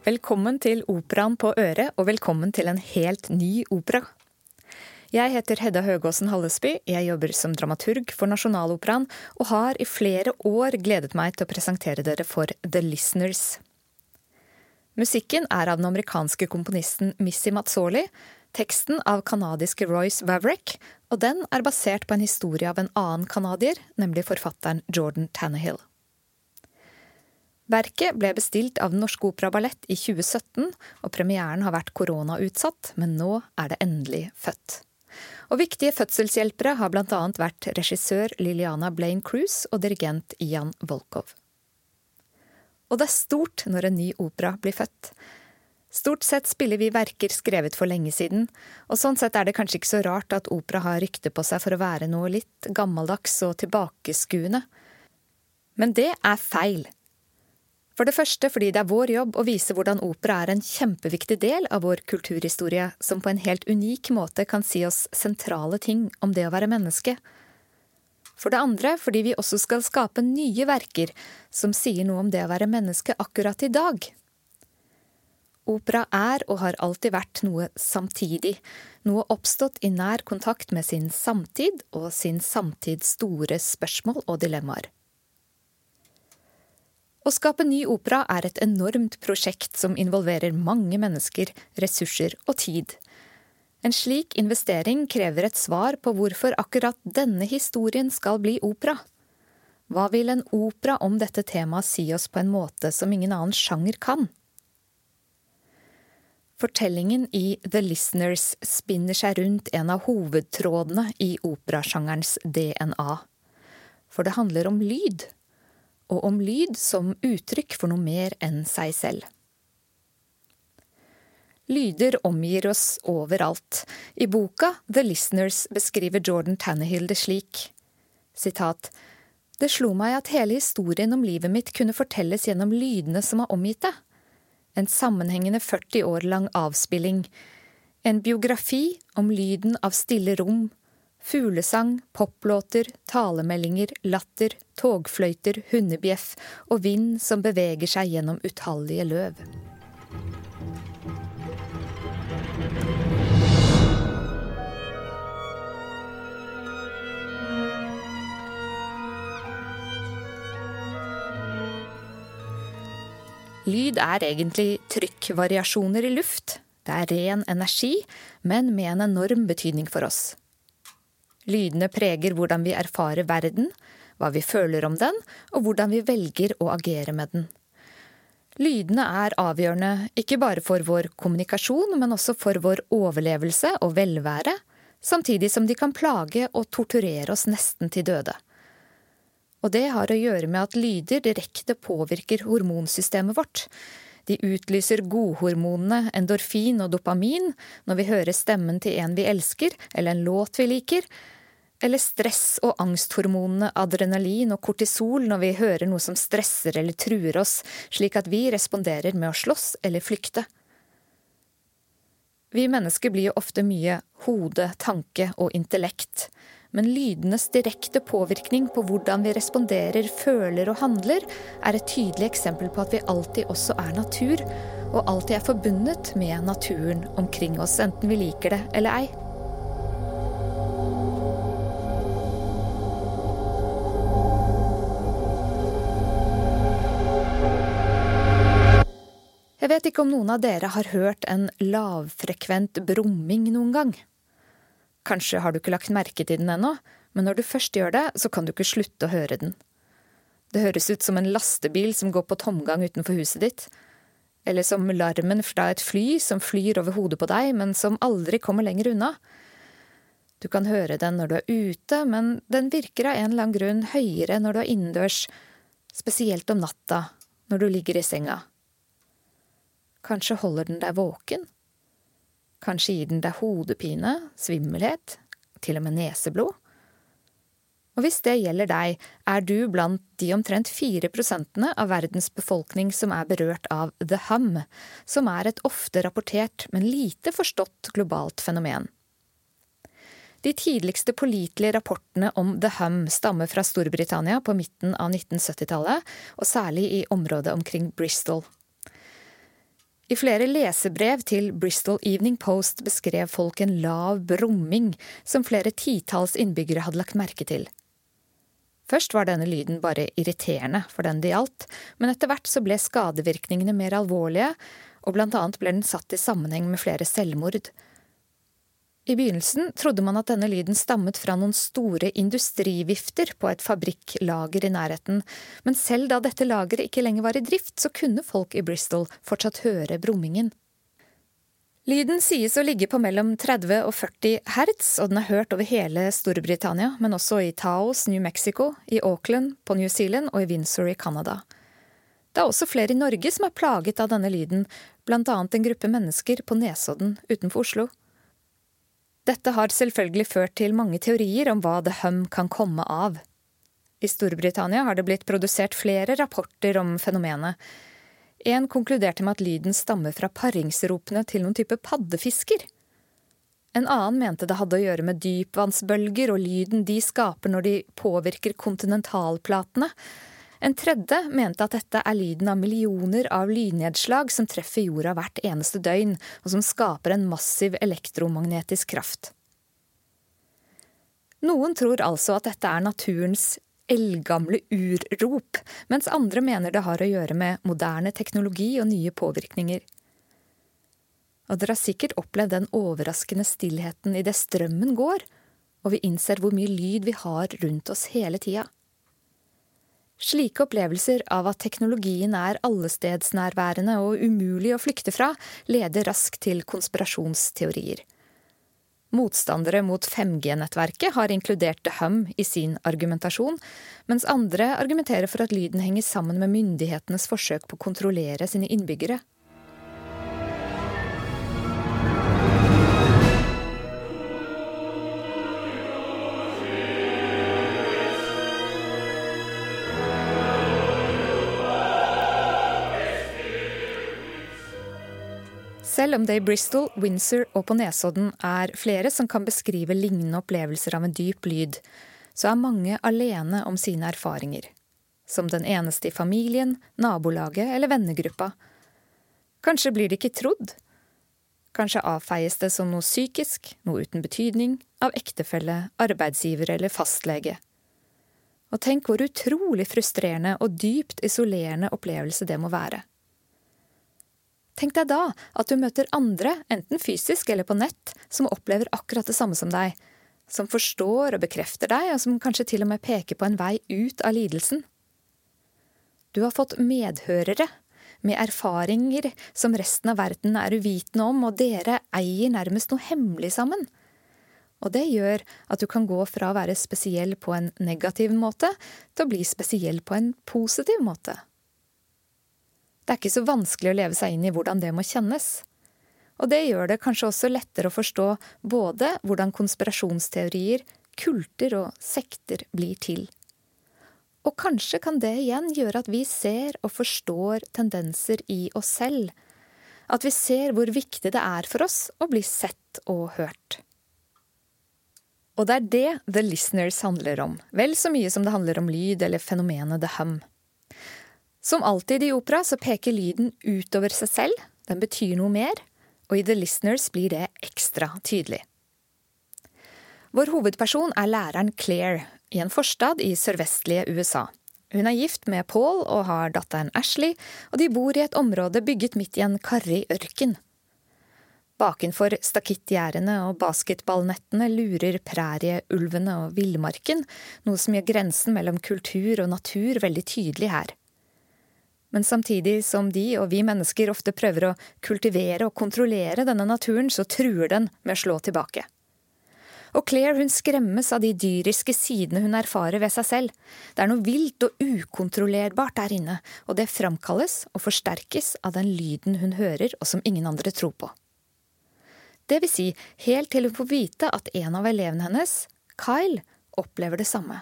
Velkommen til Operaen på øret, og velkommen til en helt ny opera. Jeg heter Hedda Høgåsen Hallesby, jeg jobber som dramaturg for Nasjonaloperaen, og har i flere år gledet meg til å presentere dere for The Listeners. Musikken er av den amerikanske komponisten Missy Mazzoli, teksten av canadiske Royce Vavrick, og den er basert på en historie av en annen canadier, nemlig forfatteren Jordan Tannehill. Verket ble bestilt av Den Norske operaballett i 2017, og premieren har vært koronautsatt, men nå er det endelig født. Og viktige fødselshjelpere har annet vært regissør Liliana Blaine Cruise og dirigent Ian Volkov. Og det er stort når en ny opera blir født. Stort sett spiller vi verker skrevet for lenge siden, og sånn sett er det kanskje ikke så rart at opera har rykte på seg for å være noe litt gammeldags og tilbakeskuende. Men det er feil. For det første fordi det er vår jobb å vise hvordan opera er en kjempeviktig del av vår kulturhistorie, som på en helt unik måte kan si oss sentrale ting om det å være menneske. For det andre fordi vi også skal skape nye verker som sier noe om det å være menneske akkurat i dag. Opera er og har alltid vært noe samtidig, noe oppstått i nær kontakt med sin samtid og sin samtids store spørsmål og dilemmaer. Å skape ny opera er et enormt prosjekt som involverer mange mennesker, ressurser og tid. En slik investering krever et svar på hvorfor akkurat denne historien skal bli opera. Hva vil en opera om dette temaet si oss på en måte som ingen annen sjanger kan? Fortellingen i The Listeners spinner seg rundt en av hovedtrådene i operasjangerens DNA. For det handler om lyd og om lyd som uttrykk for noe mer enn seg selv. Lyder omgir oss overalt. I boka The Listeners beskriver Jordan Tannehill det slik. Sitat. Det slo meg at hele historien om livet mitt kunne fortelles gjennom lydene som har omgitt det. En sammenhengende 40 år lang avspilling. En biografi om lyden av stille rom, Fuglesang, poplåter, talemeldinger, latter, togfløyter, hundebjeff og vind som beveger seg gjennom utallige løv. Lyd er egentlig trykkvariasjoner i luft. Det er ren energi, men med en enorm betydning for oss. Lydene preger hvordan vi erfarer verden, hva vi føler om den, og hvordan vi velger å agere med den. Lydene er avgjørende ikke bare for vår kommunikasjon, men også for vår overlevelse og velvære, samtidig som de kan plage og torturere oss nesten til døde. Og det har å gjøre med at lyder direkte påvirker hormonsystemet vårt. De utlyser godhormonene endorfin og dopamin når vi hører stemmen til en vi elsker, eller en låt vi liker, eller stress- og angsthormonene adrenalin og kortisol når vi hører noe som stresser eller truer oss, slik at vi responderer med å slåss eller flykte. Vi mennesker blir jo ofte mye hode, tanke og intellekt, men lydenes direkte påvirkning på hvordan vi responderer, føler og handler, er et tydelig eksempel på at vi alltid også er natur, og alltid er forbundet med naturen omkring oss, enten vi liker det eller ei. Jeg vet ikke om noen av dere har hørt en lavfrekvent brumming noen gang. Kanskje har du ikke lagt merke til den ennå, men når du først gjør det, så kan du ikke slutte å høre den. Det høres ut som en lastebil som går på tomgang utenfor huset ditt, eller som larmen fra et fly som flyr over hodet på deg, men som aldri kommer lenger unna. Du kan høre den når du er ute, men den virker av en eller annen grunn høyere når du er innendørs, spesielt om natta, når du ligger i senga. Kanskje holder den deg våken? Kanskje gir den deg hodepine, svimmelhet, til og med neseblod? Og hvis det gjelder deg, er du blant de omtrent fire prosentene av verdens befolkning som er berørt av the hum, som er et ofte rapportert, men lite forstått globalt fenomen. De tidligste pålitelige rapportene om the hum stammer fra Storbritannia på midten av 1970-tallet, og særlig i området omkring Bristol. I flere lesebrev til Bristol Evening Post beskrev folk en lav brumming som flere titalls innbyggere hadde lagt merke til. Først var denne lyden bare irriterende for den det gjaldt, men etter hvert så ble skadevirkningene mer alvorlige, og blant annet ble den satt i sammenheng med flere selvmord. I begynnelsen trodde man at denne lyden stammet fra noen store industrivifter på et fabrikklager i nærheten, men selv da dette lageret ikke lenger var i drift, så kunne folk i Bristol fortsatt høre brummingen. Lyden sies å ligge på mellom 30 og 40 hertz, og den er hørt over hele Storbritannia, men også i Taos, New Mexico, i Auckland på New Zealand og i Windsor i Canada. Det er også flere i Norge som er plaget av denne lyden, blant annet en gruppe mennesker på Nesodden utenfor Oslo. Dette har selvfølgelig ført til mange teorier om hva The Hum kan komme av. I Storbritannia har det blitt produsert flere rapporter om fenomenet. En konkluderte med at lyden stammer fra paringsropene til noen type paddefisker. En annen mente det hadde å gjøre med dypvannsbølger og lyden de skaper når de påvirker kontinentalplatene, en tredje mente at dette er lyden av millioner av lynnedslag som treffer jorda hvert eneste døgn, og som skaper en massiv elektromagnetisk kraft. Noen tror altså at dette er naturens eldgamle urrop, mens andre mener det har å gjøre med moderne teknologi og nye påvirkninger. Og dere har sikkert opplevd den overraskende stillheten idet strømmen går, og vi innser hvor mye lyd vi har rundt oss hele tida. Slike opplevelser av at teknologien er allestedsnærværende og umulig å flykte fra, leder raskt til konspirasjonsteorier. Motstandere mot 5G-nettverket har inkludert The Hum i sin argumentasjon, mens andre argumenterer for at lyden henger sammen med myndighetenes forsøk på å kontrollere sine innbyggere. Selv om det i Bristol, Windsor og på Nesodden er flere som kan beskrive lignende opplevelser av en dyp lyd, så er mange alene om sine erfaringer. Som den eneste i familien, nabolaget eller vennegruppa. Kanskje blir de ikke trodd. Kanskje avfeies det som noe psykisk, noe uten betydning, av ektefelle, arbeidsgiver eller fastlege. Og tenk hvor utrolig frustrerende og dypt isolerende opplevelse det må være. Tenk deg da at du møter andre, enten fysisk eller på nett, som opplever akkurat det samme som deg, som forstår og bekrefter deg, og som kanskje til og med peker på en vei ut av lidelsen. Du har fått medhørere, med erfaringer som resten av verden er uvitende om, og dere eier nærmest noe hemmelig sammen. Og det gjør at du kan gå fra å være spesiell på en negativ måte til å bli spesiell på en positiv måte. Det er ikke så vanskelig å leve seg inn i hvordan det må kjennes. Og det gjør det kanskje også lettere å forstå både hvordan konspirasjonsteorier, kulter og sekter blir til. Og kanskje kan det igjen gjøre at vi ser og forstår tendenser i oss selv. At vi ser hvor viktig det er for oss å bli sett og hørt. Og det er det The Listeners handler om, vel så mye som det handler om lyd eller fenomenet The Hum. Som alltid i opera så peker lyden utover seg selv, den betyr noe mer, og i The Listeners blir det ekstra tydelig. Vår hovedperson er læreren Claire i en forstad i sørvestlige USA. Hun er gift med Paul og har datteren Ashley, og de bor i et område bygget midt i en karrig ørken. Bakenfor stakittgjerdene og basketballnettene lurer prærieulvene og villmarken, noe som gjør grensen mellom kultur og natur veldig tydelig her. Men samtidig som de og vi mennesker ofte prøver å kultivere og kontrollere denne naturen, så truer den med å slå tilbake. Og Claire hun skremmes av de dyriske sidene hun erfarer ved seg selv. Det er noe vilt og ukontrollerbart der inne, og det framkalles og forsterkes av den lyden hun hører og som ingen andre tror på. Det vil si, helt til hun får vite at en av elevene hennes, Kyle, opplever det samme.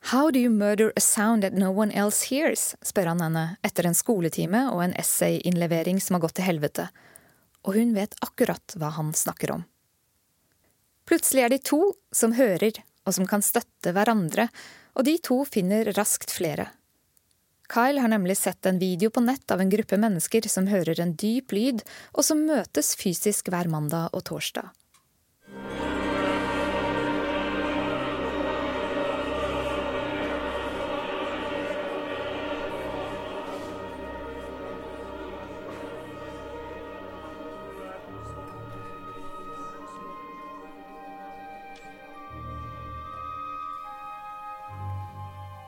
How do you murder a sound that no one else hears? spør han henne etter en skoletime og en essayinnlevering som har gått til helvete, og hun vet akkurat hva han snakker om. Plutselig er de to som hører og som kan støtte hverandre, og de to finner raskt flere. Kyle har nemlig sett en video på nett av en gruppe mennesker som hører en dyp lyd, og som møtes fysisk hver mandag og torsdag.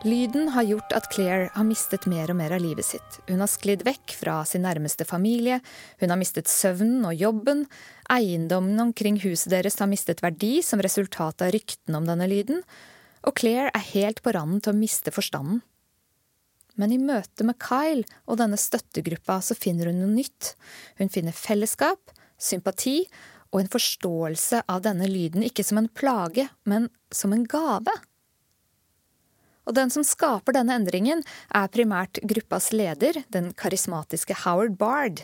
Lyden har gjort at Claire har mistet mer og mer av livet sitt. Hun har sklidd vekk fra sin nærmeste familie, hun har mistet søvnen og jobben, eiendommen omkring huset deres har mistet verdi som resultat av ryktene om denne lyden, og Claire er helt på randen til å miste forstanden. Men i møte med Kyle og denne støttegruppa så finner hun noe nytt. Hun finner fellesskap, sympati og en forståelse av denne lyden ikke som en plage, men som en gave. Og den som skaper denne endringen, er primært gruppas leder, den karismatiske Howard Bard.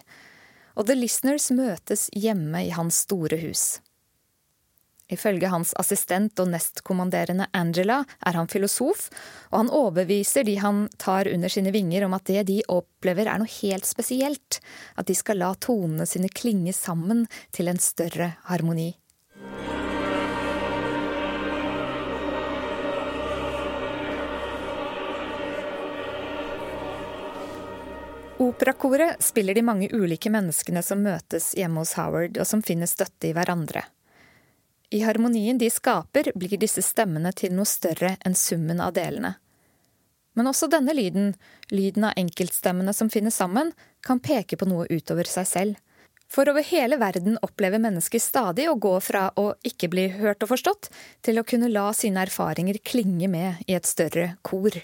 Og The Listeners møtes hjemme i hans store hus. Ifølge hans assistent og nestkommanderende Angela er han filosof, og han overbeviser de han tar under sine vinger om at det de opplever er noe helt spesielt, at de skal la tonene sine klinge sammen til en større harmoni. Operakoret spiller de mange ulike menneskene som møtes hjemme hos Howard, og som finner støtte i hverandre. I harmonien de skaper, blir disse stemmene til noe større enn summen av delene. Men også denne lyden, lyden av enkeltstemmene som finner sammen, kan peke på noe utover seg selv. For over hele verden opplever mennesker stadig å gå fra å ikke bli hørt og forstått, til å kunne la sine erfaringer klinge med i et større kor.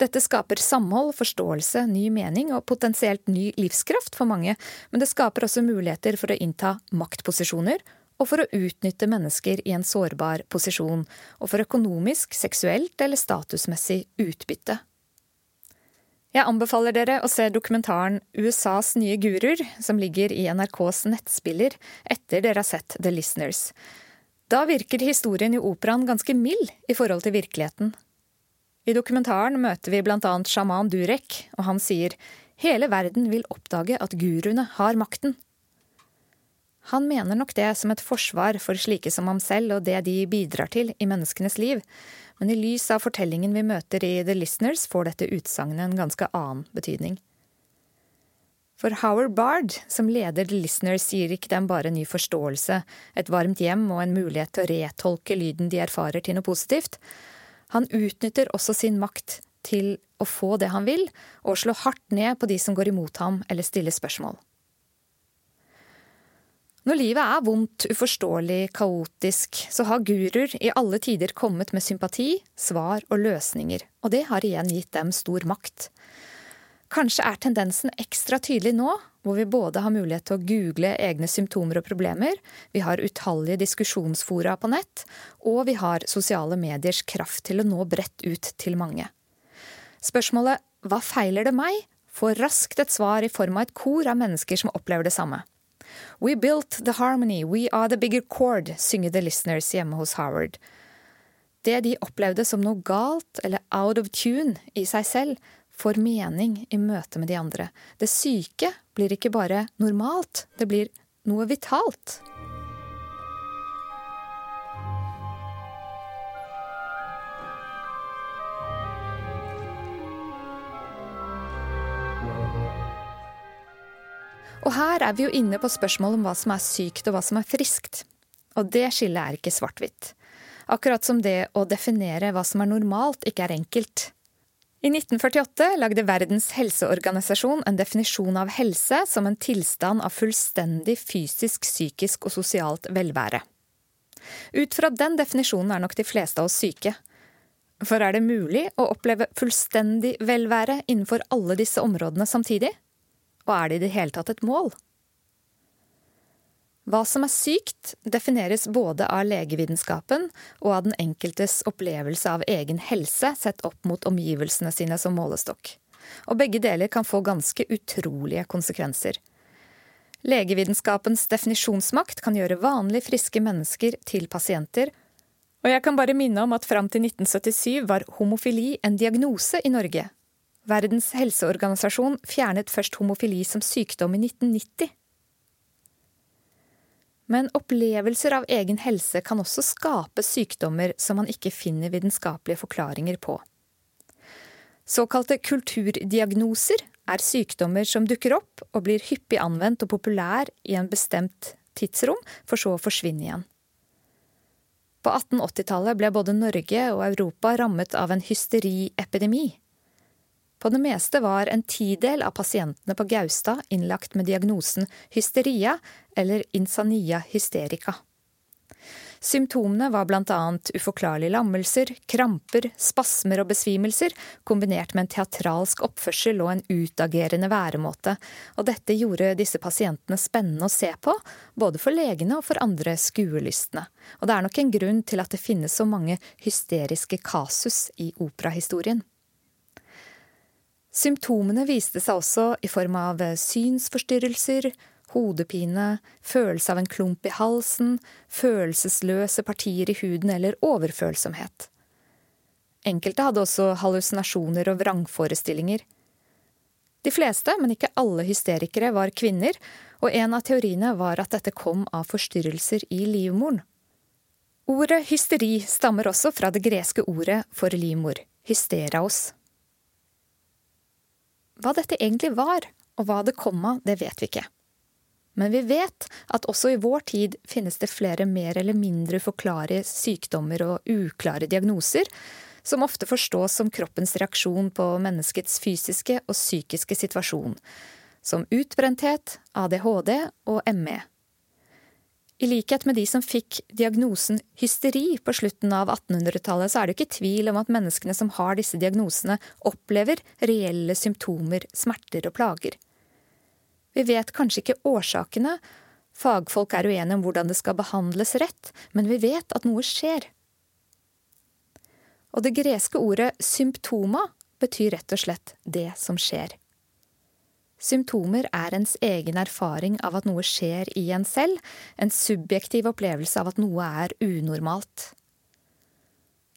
Dette skaper samhold, forståelse, ny mening og potensielt ny livskraft for mange, men det skaper også muligheter for å innta maktposisjoner og for å utnytte mennesker i en sårbar posisjon, og for økonomisk, seksuelt eller statusmessig utbytte. Jeg anbefaler dere å se dokumentaren USAs nye guruer, som ligger i NRKs nettspiller etter dere har sett The Listeners. Da virker historien i operaen ganske mild i forhold til virkeligheten. I dokumentaren møter vi annet sjaman Durek, og han sier hele verden vil oppdage at guruene har makten. Han mener nok det som et forsvar for slike som ham selv og det de bidrar til i menneskenes liv, men i lys av fortellingen vi møter i The Listeners, får dette utsagnet en ganske annen betydning. For Howard Bard, som leder The Listeners, gir ikke dem bare ny forståelse, et varmt hjem og en mulighet til å retolke lyden de erfarer til noe positivt. Han utnytter også sin makt til å få det han vil, og slå hardt ned på de som går imot ham eller stiller spørsmål. Når livet er vondt, uforståelig, kaotisk, så har guruer i alle tider kommet med sympati, svar og løsninger, og det har igjen gitt dem stor makt. Kanskje er tendensen ekstra tydelig nå, hvor vi både har mulighet til å google egne symptomer og problemer, vi har utallige diskusjonsfora på nett, og vi har sosiale mediers kraft til å nå bredt ut til mange. Spørsmålet Hva feiler det meg? får raskt et svar i form av et kor av mennesker som opplever det samme. We built the harmony, we are the bigger chord, synger The Listeners hjemme hos Howard. Det de opplevde som noe galt eller out of tune i seg selv, får mening i møte med de andre. Det syke blir ikke bare normalt, det blir noe vitalt. Og her er vi jo inne på spørsmålet om hva som er sykt og hva som er friskt. Og det skillet er ikke svart-hvitt. Akkurat som det å definere hva som er normalt, ikke er enkelt. I 1948 lagde Verdens helseorganisasjon en definisjon av helse som en tilstand av fullstendig fysisk, psykisk og sosialt velvære. Ut fra den definisjonen er nok de fleste av oss syke. For er det mulig å oppleve fullstendig velvære innenfor alle disse områdene samtidig? Og er det i det hele tatt et mål? Hva som er sykt, defineres både av legevitenskapen og av den enkeltes opplevelse av egen helse sett opp mot omgivelsene sine som målestokk. Og begge deler kan få ganske utrolige konsekvenser. Legevitenskapens definisjonsmakt kan gjøre vanlig friske mennesker til pasienter, og jeg kan bare minne om at fram til 1977 var homofili en diagnose i Norge. Verdens helseorganisasjon fjernet først homofili som sykdom i 1990. Men opplevelser av egen helse kan også skape sykdommer som man ikke finner vitenskapelige forklaringer på. Såkalte kulturdiagnoser er sykdommer som dukker opp og blir hyppig anvendt og populær i en bestemt tidsrom, for så å forsvinne igjen. På 1880-tallet ble både Norge og Europa rammet av en hysteriepidemi. På det meste var en tidel av pasientene på Gaustad innlagt med diagnosen hysteria eller insania hysterica. Symptomene var annet uforklarlige lammelser, kramper, spasmer og besvimelser, kombinert med en teatralsk oppførsel og en utagerende væremåte, og dette gjorde disse pasientene spennende å se på, både for legene og for andre skuelystne. Og det er nok en grunn til at det finnes så mange hysteriske kasus i operahistorien. Symptomene viste seg også i form av synsforstyrrelser, hodepine, følelse av en klump i halsen, følelsesløse partier i huden eller overfølsomhet. Enkelte hadde også hallusinasjoner og vrangforestillinger. De fleste, men ikke alle hysterikere, var kvinner, og en av teoriene var at dette kom av forstyrrelser i livmoren. Ordet hysteri stammer også fra det greske ordet for livmor, hysteraos. Hva dette egentlig var, og hva det kom av, det vet vi ikke. Men vi vet at også i vår tid finnes det flere mer eller mindre forklare sykdommer og uklare diagnoser, som ofte forstås som kroppens reaksjon på menneskets fysiske og psykiske situasjon, som utbrenthet, ADHD og ME. I likhet med de som fikk diagnosen hysteri på slutten av 1800-tallet, så er det ikke tvil om at menneskene som har disse diagnosene, opplever reelle symptomer, smerter og plager. Vi vet kanskje ikke årsakene, fagfolk er uenige om hvordan det skal behandles rett, men vi vet at noe skjer. Og det greske ordet symptoma betyr rett og slett det som skjer. Symptomer er ens egen erfaring av at noe skjer i en selv, en subjektiv opplevelse av at noe er unormalt.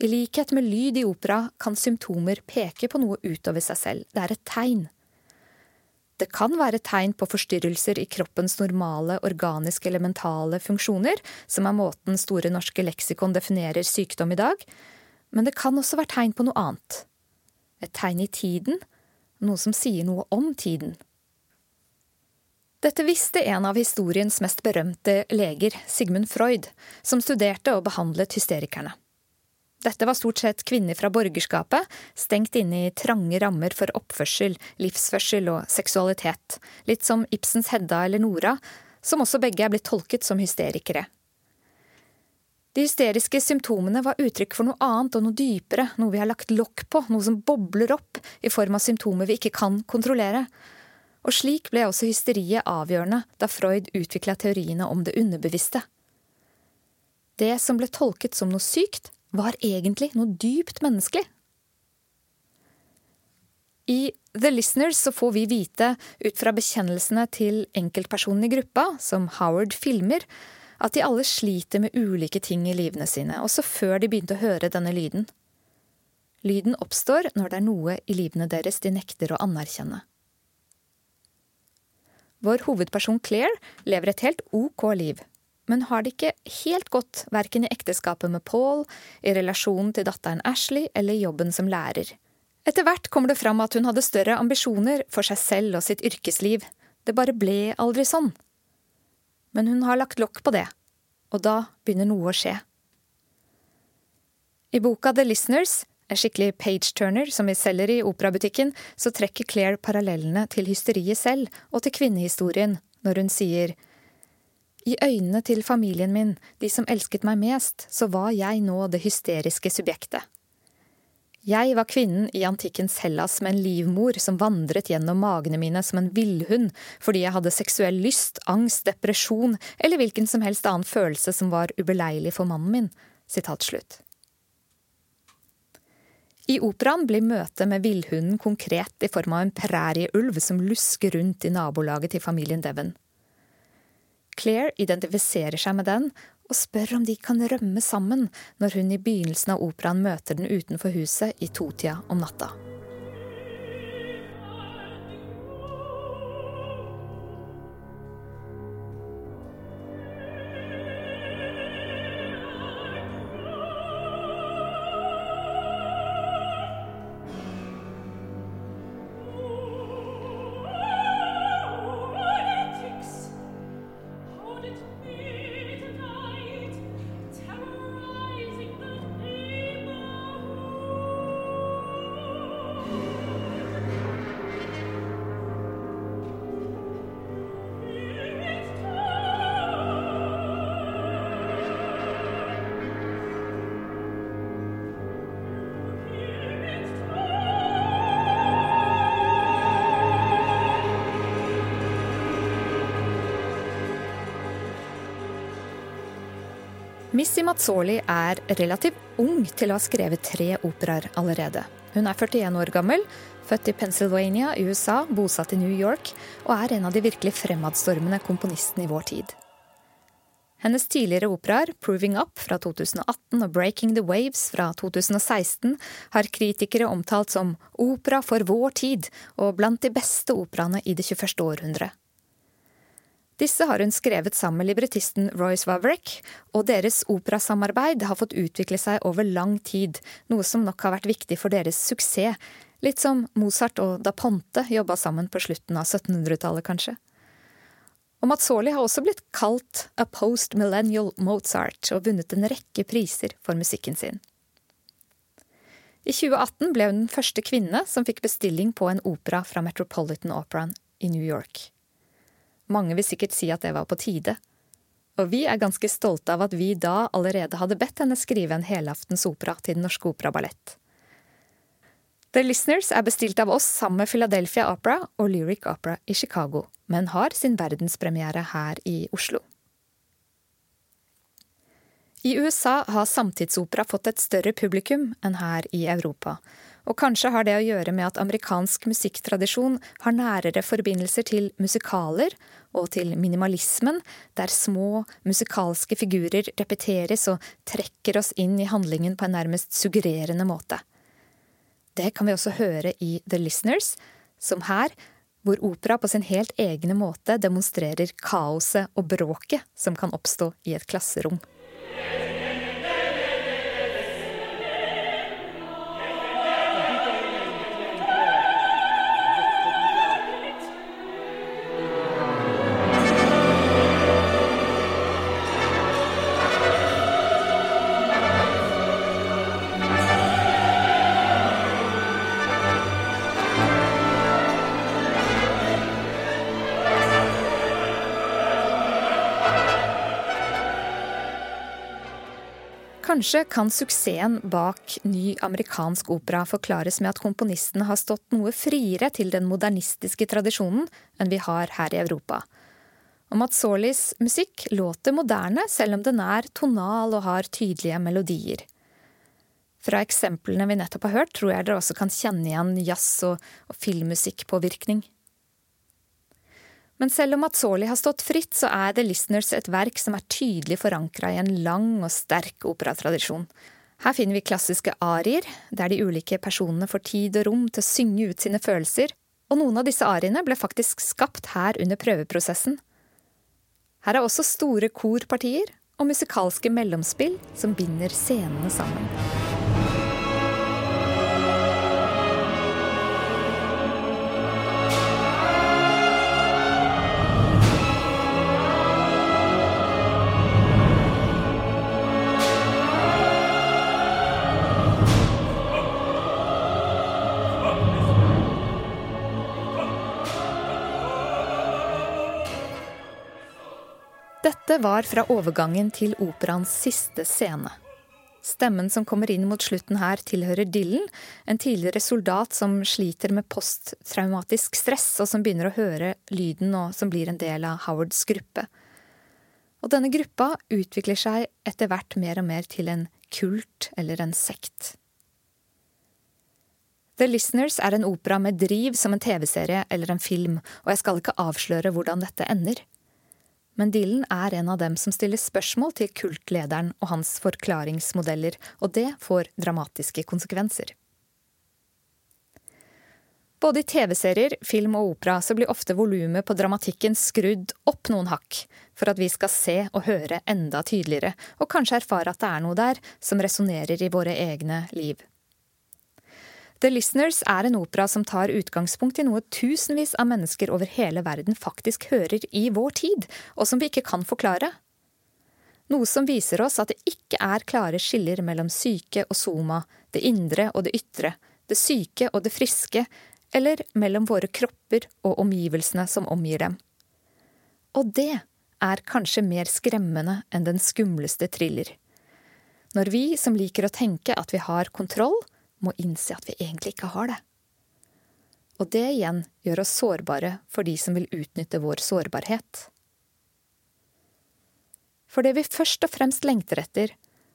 I likhet med lyd i opera kan symptomer peke på noe utover seg selv, det er et tegn. Det kan være tegn på forstyrrelser i kroppens normale organiske eller mentale funksjoner, som er måten Store norske leksikon definerer sykdom i dag, men det kan også være tegn på noe annet. Et tegn i tiden, noe som sier noe om tiden. Dette visste en av historiens mest berømte leger, Sigmund Freud, som studerte og behandlet hysterikerne. Dette var stort sett kvinner fra borgerskapet, stengt inne i trange rammer for oppførsel, livsførsel og seksualitet, litt som Ibsens Hedda eller Nora, som også begge er blitt tolket som hysterikere. De hysteriske symptomene var uttrykk for noe annet og noe dypere, noe vi har lagt lokk på, noe som bobler opp i form av symptomer vi ikke kan kontrollere, og slik ble også hysteriet avgjørende da Freud utvikla teoriene om det underbevisste. Det som ble tolket som noe sykt, var egentlig noe dypt menneskelig. I The Listeners så får vi vite, ut fra bekjennelsene til enkeltpersonene i gruppa, som Howard filmer, at de alle sliter med ulike ting i livene sine, også før de begynte å høre denne lyden. Lyden oppstår når det er noe i livene deres de nekter å anerkjenne. Vår hovedperson Claire lever et helt ok liv, men har det ikke helt godt verken i ekteskapet med Paul, i relasjonen til datteren Ashley eller jobben som lærer. Etter hvert kommer det fram at hun hadde større ambisjoner for seg selv og sitt yrkesliv, det bare ble aldri sånn. Men hun har lagt lokk på det, og da begynner noe å skje. I boka The Listeners en skikkelig page-turner som vi selger i operabutikken, så trekker Claire parallellene til hysteriet selv og til kvinnehistorien når hun sier i øynene til familien min, de som elsket meg mest, så var jeg nå det hysteriske subjektet. Jeg var kvinnen i antikkens Hellas med en livmor som vandret gjennom magene mine som en villhund fordi jeg hadde seksuell lyst, angst, depresjon eller hvilken som helst annen følelse som var ubeleilig for mannen min. Sitat slutt. I operaen blir møtet med villhunden konkret i form av en prærieulv som lusker rundt i nabolaget til familien Devon. Claire identifiserer seg med den og spør om de kan rømme sammen når hun i begynnelsen av operaen møter den utenfor huset i totida om natta. Mazzoli er relativt ung til å ha skrevet tre operaer allerede. Hun er 41 år gammel, født i Pennsylvania i USA, bosatt i New York, og er en av de virkelig fremadstormende komponistene i vår tid. Hennes tidligere operaer, 'Proving Up' fra 2018 og 'Breaking the Waves' fra 2016, har kritikere omtalt som opera for vår tid og blant de beste operaene i det 21. århundre. Disse har hun skrevet sammen med librettisten Royce Wavrek, og deres operasamarbeid har fått utvikle seg over lang tid, noe som nok har vært viktig for deres suksess, litt som Mozart og da Ponte jobba sammen på slutten av 1700-tallet, kanskje. Og Mazzoli har også blitt kalt a post-millennial Mozart og vunnet en rekke priser for musikken sin. I 2018 ble hun den første kvinne som fikk bestilling på en opera fra Metropolitan Operaen i New York. Mange vil sikkert si at det var på tide. Og vi er ganske stolte av at vi da allerede hadde bedt henne skrive en helaftens opera til Den Norske operaballett. The Listeners er bestilt av oss sammen med Philadelphia Opera og Lyric Opera i Chicago, men har sin verdenspremiere her i Oslo. I USA har samtidsopera fått et større publikum enn her i Europa, og kanskje har det å gjøre med at amerikansk musikktradisjon har nærere forbindelser til musikaler og til minimalismen, der små musikalske figurer repeteres og trekker oss inn i handlingen på en nærmest suggererende måte. Det kan vi også høre i The Listeners, som her, hvor opera på sin helt egne måte demonstrerer kaoset og bråket som kan oppstå i et klasserom. Kanskje kan suksessen bak ny amerikansk opera forklares med at komponisten har stått noe friere til den modernistiske tradisjonen enn vi har her i Europa. Og Mazzolis musikk låter moderne, selv om den er tonal og har tydelige melodier. Fra eksemplene vi nettopp har hørt, tror jeg dere også kan kjenne igjen jazz- og, og filmmusikkpåvirkning. Men selv om Mazzoli har stått fritt, så er The Listeners et verk som er tydelig forankra i en lang og sterk operatradisjon. Her finner vi klassiske arier, der de ulike personene får tid og rom til å synge ut sine følelser, og noen av disse ariene ble faktisk skapt her under prøveprosessen. Her er også store korpartier og musikalske mellomspill som binder scenene sammen. Dette var fra overgangen til operaens siste scene. Stemmen som kommer inn mot slutten her, tilhører Dylan, en tidligere soldat som sliter med posttraumatisk stress, og som begynner å høre lyden, og som blir en del av Howards gruppe. Og denne gruppa utvikler seg etter hvert mer og mer til en kult eller en sekt. The Listeners er en opera med driv som en TV-serie eller en film, og jeg skal ikke avsløre hvordan dette ender men Dylan er en av dem som stiller spørsmål til kultlederen og hans forklaringsmodeller, og det får dramatiske konsekvenser. Både i TV-serier, film og opera så blir ofte volumet på dramatikken skrudd opp noen hakk, for at vi skal se og høre enda tydeligere, og kanskje erfare at det er noe der som resonnerer i våre egne liv. The Listeners er en opera som tar utgangspunkt i noe tusenvis av mennesker over hele verden faktisk hører i vår tid, og som vi ikke kan forklare. Noe som viser oss at det ikke er klare skiller mellom syke og soma, det indre og det ytre, det syke og det friske, eller mellom våre kropper og omgivelsene som omgir dem. Og det er kanskje mer skremmende enn den skumleste thriller. Når vi som liker å tenke at vi har kontroll, må innse at vi egentlig ikke har det. Og det igjen gjør oss sårbare for de som vil utnytte vår sårbarhet. For det vi først og fremst lengter etter,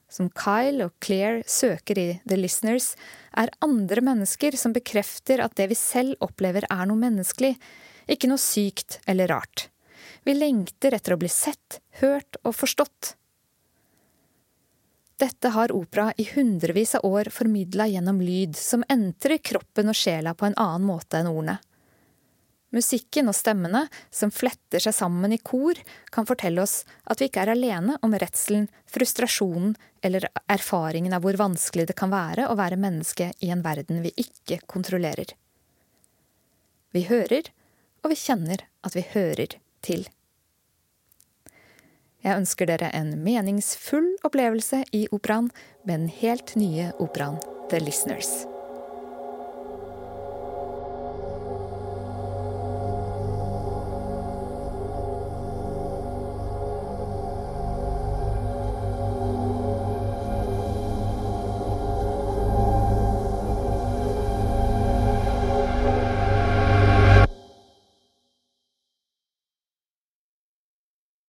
som Kyle og Claire søker i The Listeners, er andre mennesker som bekrefter at det vi selv opplever er noe menneskelig, ikke noe sykt eller rart. Vi lengter etter å bli sett, hørt og forstått. Dette har opera i hundrevis av år formidla gjennom lyd, som entrer kroppen og sjela på en annen måte enn ordene. Musikken og stemmene, som fletter seg sammen i kor, kan fortelle oss at vi ikke er alene om redselen, frustrasjonen eller erfaringen av hvor vanskelig det kan være å være menneske i en verden vi ikke kontrollerer. Vi hører, og vi kjenner at vi hører til. Jeg ønsker dere en meningsfull opplevelse i operaen med den helt nye operaen The Listeners.